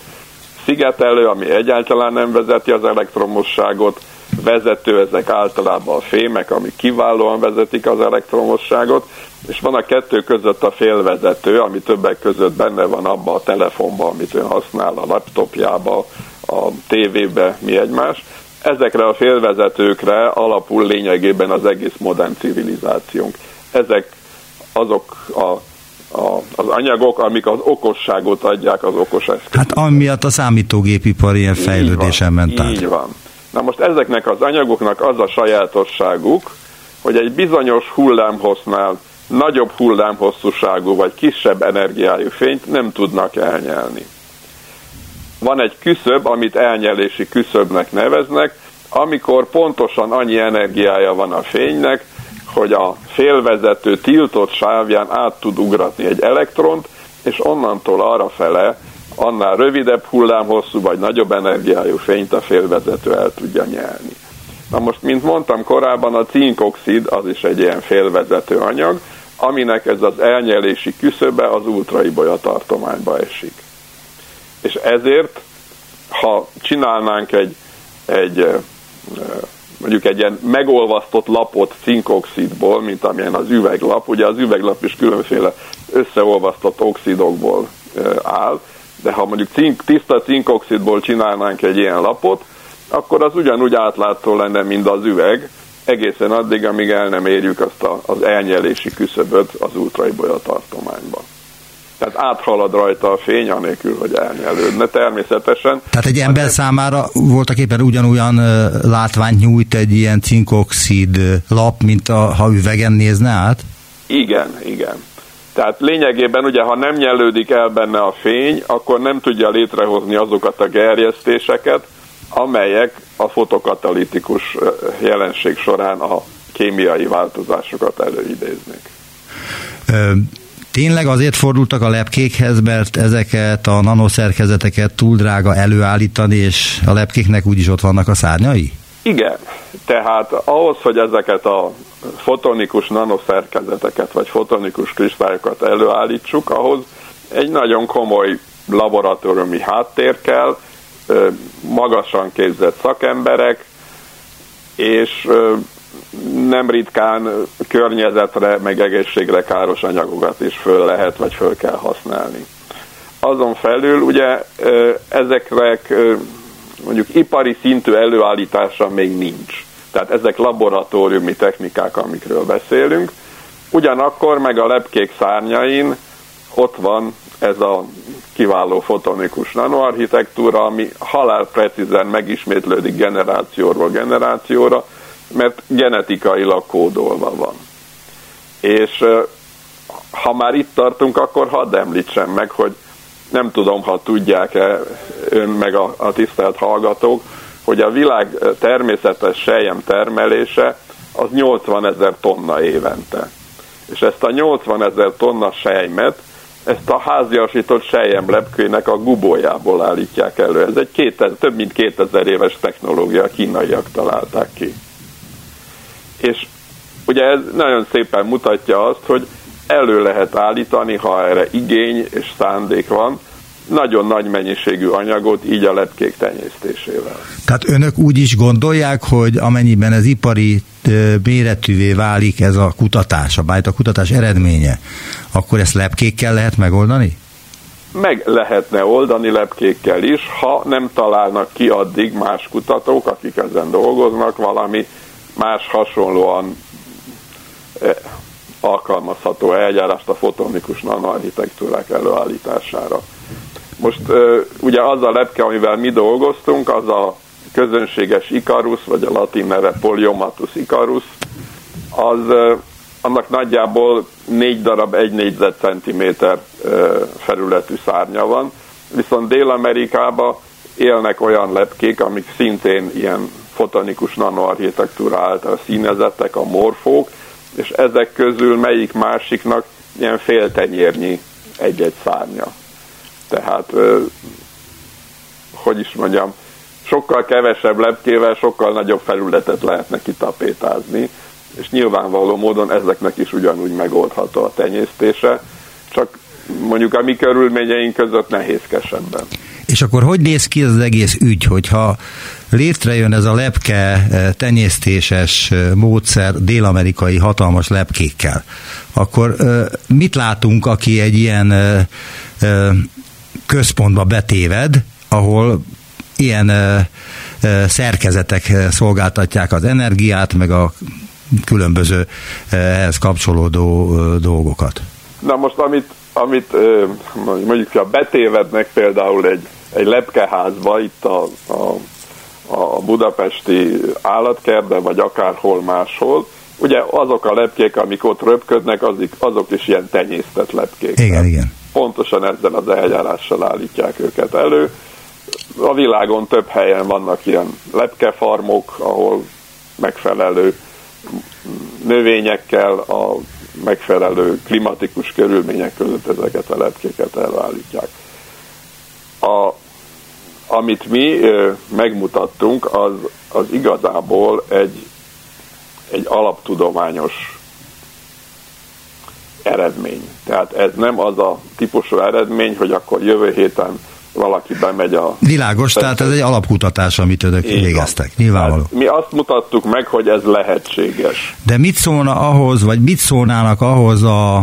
Szigetelő, ami egyáltalán nem vezeti az elektromosságot, vezető, ezek általában a fémek, amik kiválóan vezetik az elektromosságot, és van a kettő között a félvezető, ami többek között benne van abba a telefonba, amit ön használ, a laptopjába, a tévébe, mi egymás ezekre a félvezetőkre alapul lényegében az egész modern civilizációnk. Ezek azok a, a, az anyagok, amik az okosságot adják az okos eszközök. Hát amiatt a számítógépipar ilyen fejlődésen ment át. Így van. Na most ezeknek az anyagoknak az a sajátosságuk, hogy egy bizonyos hullámhossznál nagyobb hullámhosszúságú vagy kisebb energiájú fényt nem tudnak elnyelni van egy küszöb, amit elnyelési küszöbnek neveznek, amikor pontosan annyi energiája van a fénynek, hogy a félvezető tiltott sávján át tud ugratni egy elektront, és onnantól arra fele annál rövidebb hullámhosszú vagy nagyobb energiájú fényt a félvezető el tudja nyelni. Na most, mint mondtam korábban, a cinkoxid az is egy ilyen félvezető anyag, aminek ez az elnyelési küszöbe az ultraibolya tartományba esik és ezért ha csinálnánk egy, egy mondjuk egy ilyen megolvasztott lapot cinkoxidból, mint amilyen az üveglap, ugye az üveglap is különféle összeolvasztott oxidokból áll, de ha mondjuk cink, tiszta cinkoxidból csinálnánk egy ilyen lapot, akkor az ugyanúgy átlátszó lenne, mint az üveg, egészen addig, amíg el nem érjük azt a, az elnyelési küszöböt az ultraibolya tartományban. Tehát áthalad rajta a fény, anélkül, hogy elnyelődne természetesen. Tehát egy ember hát, számára voltak éppen ugyanolyan látványt nyújt egy ilyen cinkoxid lap, mint a, ha üvegen nézne át? Igen, igen. Tehát lényegében ugye, ha nem nyelődik el benne a fény, akkor nem tudja létrehozni azokat a gerjesztéseket, amelyek a fotokatalitikus jelenség során a kémiai változásokat előidéznék. Tényleg azért fordultak a lepkékhez, mert ezeket a nanoszerkezeteket túl drága előállítani, és a lepkéknek úgyis ott vannak a szárnyai? Igen, tehát ahhoz, hogy ezeket a fotonikus nanoszerkezeteket, vagy fotonikus kristályokat előállítsuk, ahhoz egy nagyon komoly laboratóriumi háttér kell, magasan képzett szakemberek, és nem ritkán környezetre, meg egészségre káros anyagokat is föl lehet, vagy föl kell használni. Azon felül ugye ezekre mondjuk ipari szintű előállítása még nincs. Tehát ezek laboratóriumi technikák, amikről beszélünk. Ugyanakkor meg a lepkék szárnyain ott van ez a kiváló fotonikus nanoarchitektúra, ami halálprecízen megismétlődik generációról generációra, mert genetikailag kódolva van. És ha már itt tartunk, akkor hadd említsem meg, hogy nem tudom, ha tudják-e ön meg a, a tisztelt hallgatók, hogy a világ természetes sejjem termelése az 80 ezer tonna évente. És ezt a 80 ezer tonna sejmet, ezt a háziasított sejjem lepkőnek a gubójából állítják elő. Ez egy 2000, több mint 2000 éves technológia, a kínaiak találták ki. És ugye ez nagyon szépen mutatja azt, hogy elő lehet állítani, ha erre igény és szándék van, nagyon nagy mennyiségű anyagot így a lepkék tenyésztésével. Tehát önök úgy is gondolják, hogy amennyiben ez ipari méretűvé válik ez a kutatás, a a kutatás eredménye, akkor ezt lepkékkel lehet megoldani? Meg lehetne oldani lepkékkel is, ha nem találnak ki addig más kutatók, akik ezen dolgoznak, valami más hasonlóan eh, alkalmazható eljárást a fotonikus nanoarchitektúrák előállítására. Most eh, ugye az a lepke, amivel mi dolgoztunk, az a közönséges Icarus, vagy a latin neve Poliomatus Icarus, az eh, annak nagyjából négy darab egy négyzetcentiméter felületű szárnya van, viszont Dél-Amerikában élnek olyan lepkék, amik szintén ilyen fotonikus nanoarchitektúra által színezettek, a morfók, és ezek közül melyik másiknak ilyen féltenyérnyi egy-egy szárnya. Tehát, hogy is mondjam, sokkal kevesebb lepkével sokkal nagyobb felületet lehetne kitapétázni, és nyilvánvaló módon ezeknek is ugyanúgy megoldható a tenyésztése, csak mondjuk a mi körülményeink között nehézkesebben. És akkor hogy néz ki az egész ügy, hogyha létrejön ez a lepke eh, tenyésztéses eh, módszer dél-amerikai hatalmas lepkékkel, akkor eh, mit látunk, aki egy ilyen központba betéved, ahol ilyen szerkezetek szolgáltatják az energiát, meg a különböző ehhez kapcsolódó dolgokat. Na most, amit, amit mondjuk, ha betévednek például egy egy lepkeházba itt a, a, a budapesti állatkertben, vagy akárhol máshol, ugye azok a lepkék, amik ott röpködnek, azok, azok is ilyen tenyésztett lepkék. Igen, igen. Pontosan ezzel az eljárással állítják őket elő. A világon több helyen vannak ilyen lepkefarmok, ahol megfelelő növényekkel, a megfelelő klimatikus körülmények között ezeket a lepkéket elállítják. A, amit mi megmutattunk, az, az igazából egy, egy alaptudományos eredmény. Tehát ez nem az a típusú eredmény, hogy akkor jövő héten valaki bemegy a... Világos, tehát ez egy alapkutatás, amit önök Így végeztek, nyilvánvaló. Hát mi azt mutattuk meg, hogy ez lehetséges. De mit szólna ahhoz, vagy mit szólnának ahhoz a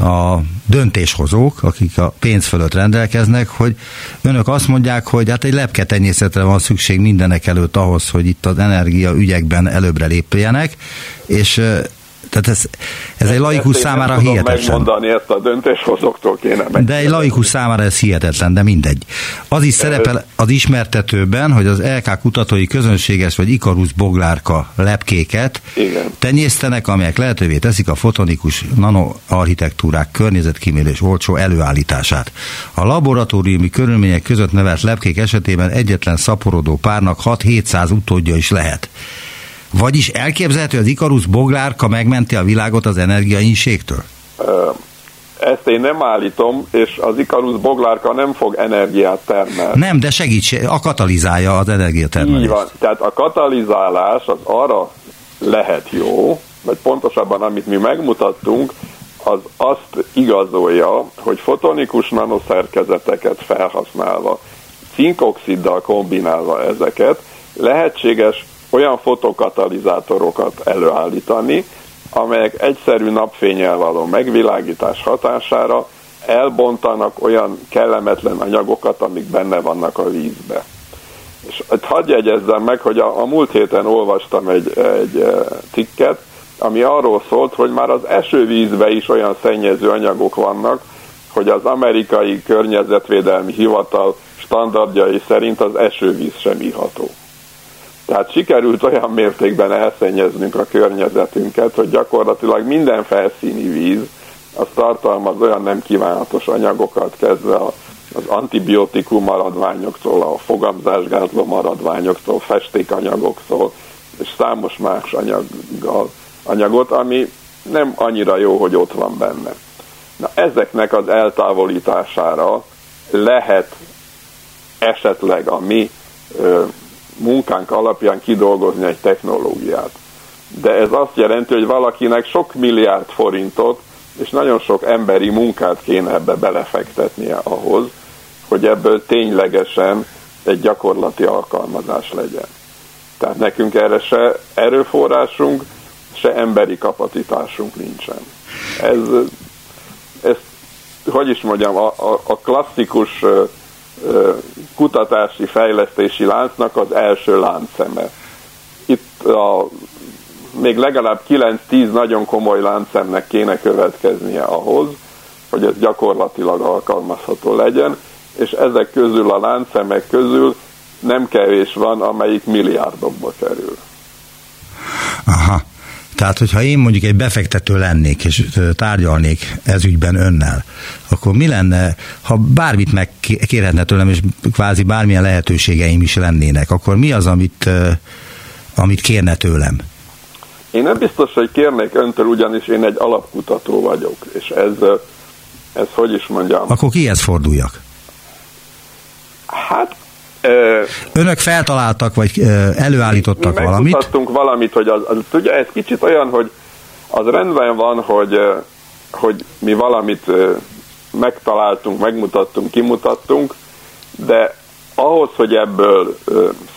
a döntéshozók, akik a pénz fölött rendelkeznek, hogy önök azt mondják, hogy hát egy lepketenyészetre van szükség mindenek előtt ahhoz, hogy itt az energia ügyekben előbbre lépjenek, és tehát ez, ez egy laikus számára nem hihetetlen. megmondani ezt a döntéshozóktól kéne meg. De egy laikus számára ez hihetetlen, de mindegy. Az is szerepel az ismertetőben, hogy az LK kutatói közönséges vagy Ikarus boglárka lepkéket Igen. tenyésztenek, amelyek lehetővé teszik a fotonikus nanoarchitektúrák környezetkímélés olcsó előállítását. A laboratóriumi körülmények között nevelt lepkék esetében egyetlen szaporodó párnak 6-700 utódja is lehet. Vagyis elképzelhető, hogy az Ikarus boglárka megmenti a világot az energiainségtől? Ezt én nem állítom, és az Ikarus boglárka nem fog energiát termelni. Nem, de segíts, a katalizálja az energiatermelést. Így van. Tehát a katalizálás az arra lehet jó, vagy pontosabban amit mi megmutattunk, az azt igazolja, hogy fotonikus nanoszerkezeteket felhasználva, cinkoxiddal kombinálva ezeket, lehetséges olyan fotokatalizátorokat előállítani, amelyek egyszerű napfényel való megvilágítás hatására elbontanak olyan kellemetlen anyagokat, amik benne vannak a vízbe. És hadd jegyezzem meg, hogy a, a múlt héten olvastam egy, egy e, cikket, ami arról szólt, hogy már az esővízbe is olyan szennyező anyagok vannak, hogy az amerikai környezetvédelmi hivatal standardjai szerint az esővíz sem iható. Tehát sikerült olyan mértékben elszennyeznünk a környezetünket, hogy gyakorlatilag minden felszíni víz az tartalmaz olyan nem kívánatos anyagokat, kezdve az antibiotikum maradványoktól, a fogamzásgátló maradványoktól, festékanyagoktól, és számos más anyaggal, anyagot, ami nem annyira jó, hogy ott van benne. Na ezeknek az eltávolítására lehet esetleg a mi munkánk alapján kidolgozni egy technológiát. De ez azt jelenti, hogy valakinek sok milliárd forintot és nagyon sok emberi munkát kéne ebbe belefektetnie ahhoz, hogy ebből ténylegesen egy gyakorlati alkalmazás legyen. Tehát nekünk erre se erőforrásunk, se emberi kapacitásunk nincsen. Ez, ez hogy is mondjam, a, a, a klasszikus kutatási fejlesztési láncnak az első láncszeme. Itt a, még legalább 9-10 nagyon komoly láncszemnek kéne következnie ahhoz, hogy ez gyakorlatilag alkalmazható legyen, és ezek közül a láncszemek közül nem kevés van, amelyik milliárdokba kerül. Aha. Tehát, hogyha én mondjuk egy befektető lennék, és tárgyalnék ez ügyben önnel, akkor mi lenne, ha bármit megkérhetne tőlem, és kvázi bármilyen lehetőségeim is lennének, akkor mi az, amit, amit kérne tőlem? Én nem biztos, hogy kérnék öntől, ugyanis én egy alapkutató vagyok, és ez, ez hogy is mondjam. Akkor kihez forduljak? Hát Önök feltaláltak, vagy előállítottak mi valamit? Mi valamit, hogy az, az, ugye ez kicsit olyan, hogy az rendben van, hogy, hogy mi valamit megtaláltunk, megmutattunk, kimutattunk, de ahhoz, hogy ebből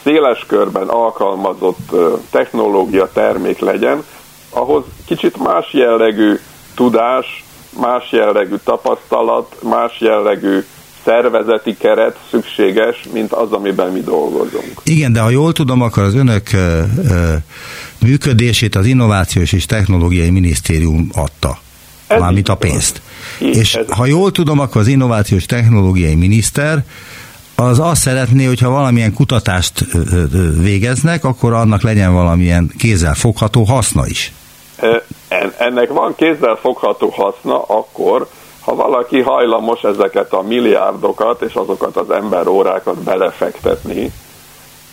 széles körben alkalmazott technológia termék legyen, ahhoz kicsit más jellegű tudás, más jellegű tapasztalat, más jellegű szervezeti keret szükséges, mint az, amiben mi dolgozunk. Igen, de ha jól tudom, akkor az önök ö, ö, működését az Innovációs és Technológiai Minisztérium adta. Ez mármint a pénzt. Így, és ez ha jól tudom, akkor az Innovációs Technológiai Miniszter az azt szeretné, hogyha valamilyen kutatást végeznek, akkor annak legyen valamilyen kézzel fogható haszna is. Ennek van kézzel fogható haszna akkor, ha valaki hajlamos ezeket a milliárdokat és azokat az emberórákat belefektetni,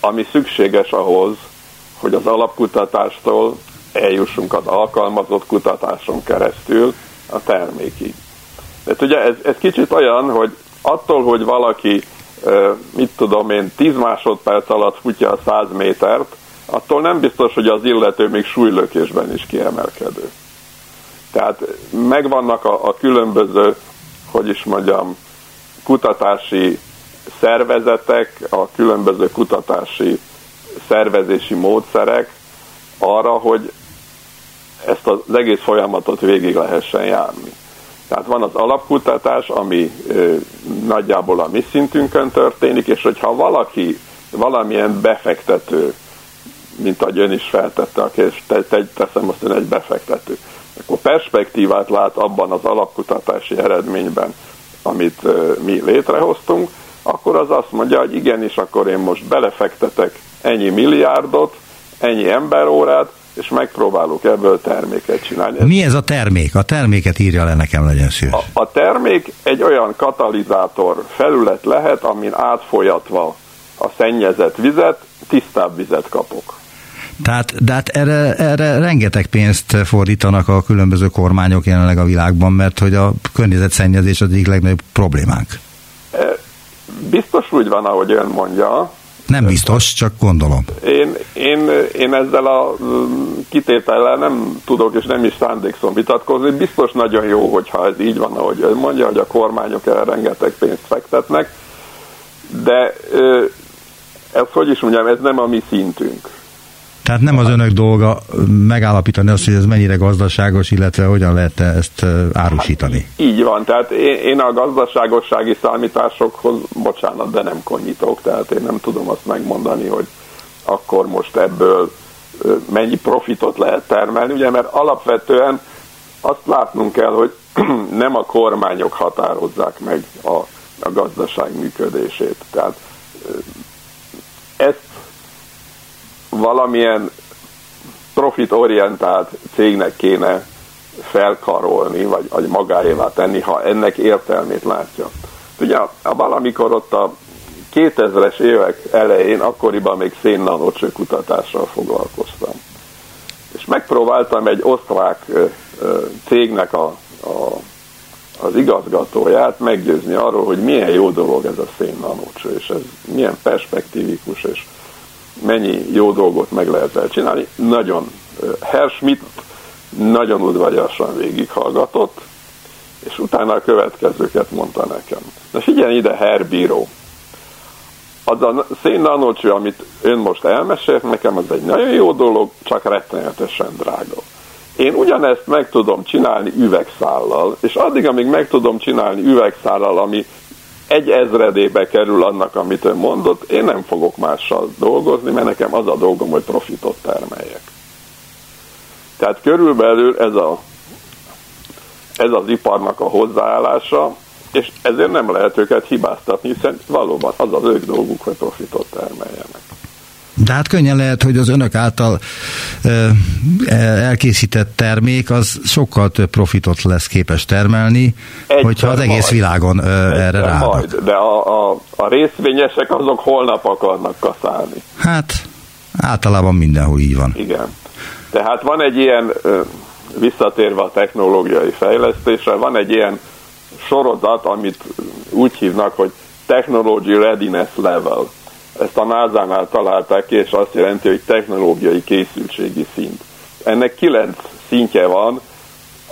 ami szükséges ahhoz, hogy az alapkutatástól eljussunk az alkalmazott kutatáson keresztül a termékig. De ugye ez, ez kicsit olyan, hogy attól, hogy valaki, mit tudom én, 10 másodperc alatt futja a 100 métert, attól nem biztos, hogy az illető még súlylökésben is kiemelkedő. Tehát megvannak a, a különböző, hogy is mondjam, kutatási szervezetek, a különböző kutatási szervezési módszerek arra, hogy ezt az egész folyamatot végig lehessen járni. Tehát van az alapkutatás, ami ö, nagyjából a mi szintünkön történik, és hogyha valaki, valamilyen befektető, mint ahogy ön is feltette a kérdést, te, te, teszem azt, hogy egy befektető, akkor perspektívát lát abban az alapkutatási eredményben, amit mi létrehoztunk, akkor az azt mondja, hogy igenis, akkor én most belefektetek ennyi milliárdot, ennyi emberórát, és megpróbálok ebből terméket csinálni. Mi ez a termék? A terméket írja le nekem, legyen szíves. A, a termék egy olyan katalizátor felület lehet, amin átfolyatva a szennyezett vizet, tisztább vizet kapok. Tehát, de hát erre, erre rengeteg pénzt fordítanak a különböző kormányok jelenleg a világban, mert hogy a környezetszennyezés az egyik legnagyobb problémánk. Biztos úgy van, ahogy ön mondja, nem biztos, csak gondolom. Én, én, én ezzel a kitétellel nem tudok és nem is szándékszom vitatkozni. Biztos nagyon jó, hogyha ez így van, ahogy ön mondja, hogy a kormányok erre rengeteg pénzt fektetnek, de ez hogy is mondjam, ez nem a mi szintünk. Tehát nem az önök dolga megállapítani azt, hogy ez mennyire gazdaságos, illetve hogyan lehet ezt árusítani. Hát, így van, tehát én, én a gazdaságossági számításokhoz, bocsánat, de nem konyítok, tehát én nem tudom azt megmondani, hogy akkor most ebből mennyi profitot lehet termelni, ugye, mert alapvetően azt látnunk kell, hogy nem a kormányok határozzák meg a, a gazdaság működését. Tehát ezt valamilyen profitorientált cégnek kéne felkarolni, vagy, vagy magáévá tenni, ha ennek értelmét látja. Ugye a, valamikor ott a 2000-es évek elején, akkoriban még szénnanocső kutatással foglalkoztam. És megpróbáltam egy osztrák cégnek a, a, az igazgatóját meggyőzni arról, hogy milyen jó dolog ez a szénnanocső, és ez milyen perspektívikus, és mennyi jó dolgot meg lehet el csinálni. Nagyon, Herr Schmidt nagyon udvariasan végighallgatott, és utána a következőket mondta nekem. Na figyelj ide, Herr Bíró, az a szénnanocső, amit ön most elmesélt nekem, az egy nagyon jó dolog, csak rettenetesen drága. Én ugyanezt meg tudom csinálni üvegszállal, és addig, amíg meg tudom csinálni üvegszállal, ami egy ezredébe kerül annak, amit ön mondott, én nem fogok mással dolgozni, mert nekem az a dolgom, hogy profitot termeljek. Tehát körülbelül ez, a, ez az iparnak a hozzáállása, és ezért nem lehet őket hibáztatni, hiszen valóban az az ők dolguk, hogy profitot termeljenek. De hát könnyen lehet, hogy az önök által ö, elkészített termék az sokkal több profitot lesz képes termelni, Egyszer hogyha az egész majd. világon ö, erre ráadnak. De a, a, a részvényesek azok holnap akarnak kaszálni. Hát általában mindenhol így van. Igen. Tehát van egy ilyen, visszatérve a technológiai fejlesztésre, van egy ilyen sorozat, amit úgy hívnak, hogy Technology Readiness Level ezt a NASA-nál találták ki, és azt jelenti, hogy technológiai készültségi szint. Ennek kilenc szintje van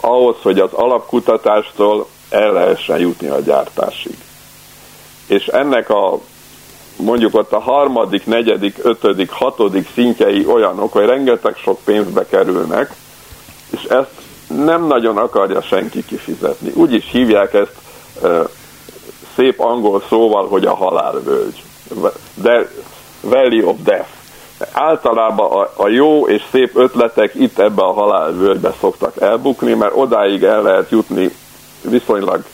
ahhoz, hogy az alapkutatástól el lehessen jutni a gyártásig. És ennek a mondjuk ott a harmadik, negyedik, ötödik, hatodik szintjei olyanok, hogy rengeteg sok pénzbe kerülnek, és ezt nem nagyon akarja senki kifizetni. Úgy is hívják ezt e, szép angol szóval, hogy a halálvölgy de Valley of Death. Általában a, a jó és szép ötletek itt ebbe a halálvölgybe szoktak elbukni, mert odáig el lehet jutni viszonylag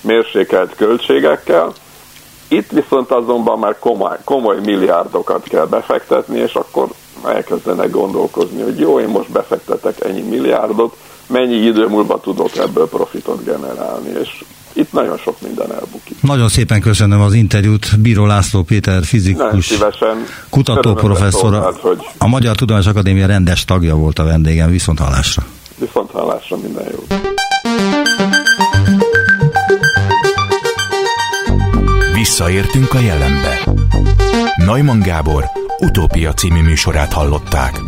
mérsékelt költségekkel. Itt viszont azonban már komoly, komoly milliárdokat kell befektetni, és akkor elkezdenek gondolkozni, hogy jó, én most befektetek ennyi milliárdot, mennyi idő múlva tudok ebből profitot generálni, és itt nagyon sok minden elbukik. Nagyon szépen köszönöm az interjút. Bíró László Péter, fizikus, kutatóprofesszor, hogy... a Magyar Tudományos Akadémia rendes tagja volt a vendégem. Viszont hallásra. Viszont hallásra minden jó. Visszaértünk a jelenbe. Neumann Gábor utópia című műsorát hallották.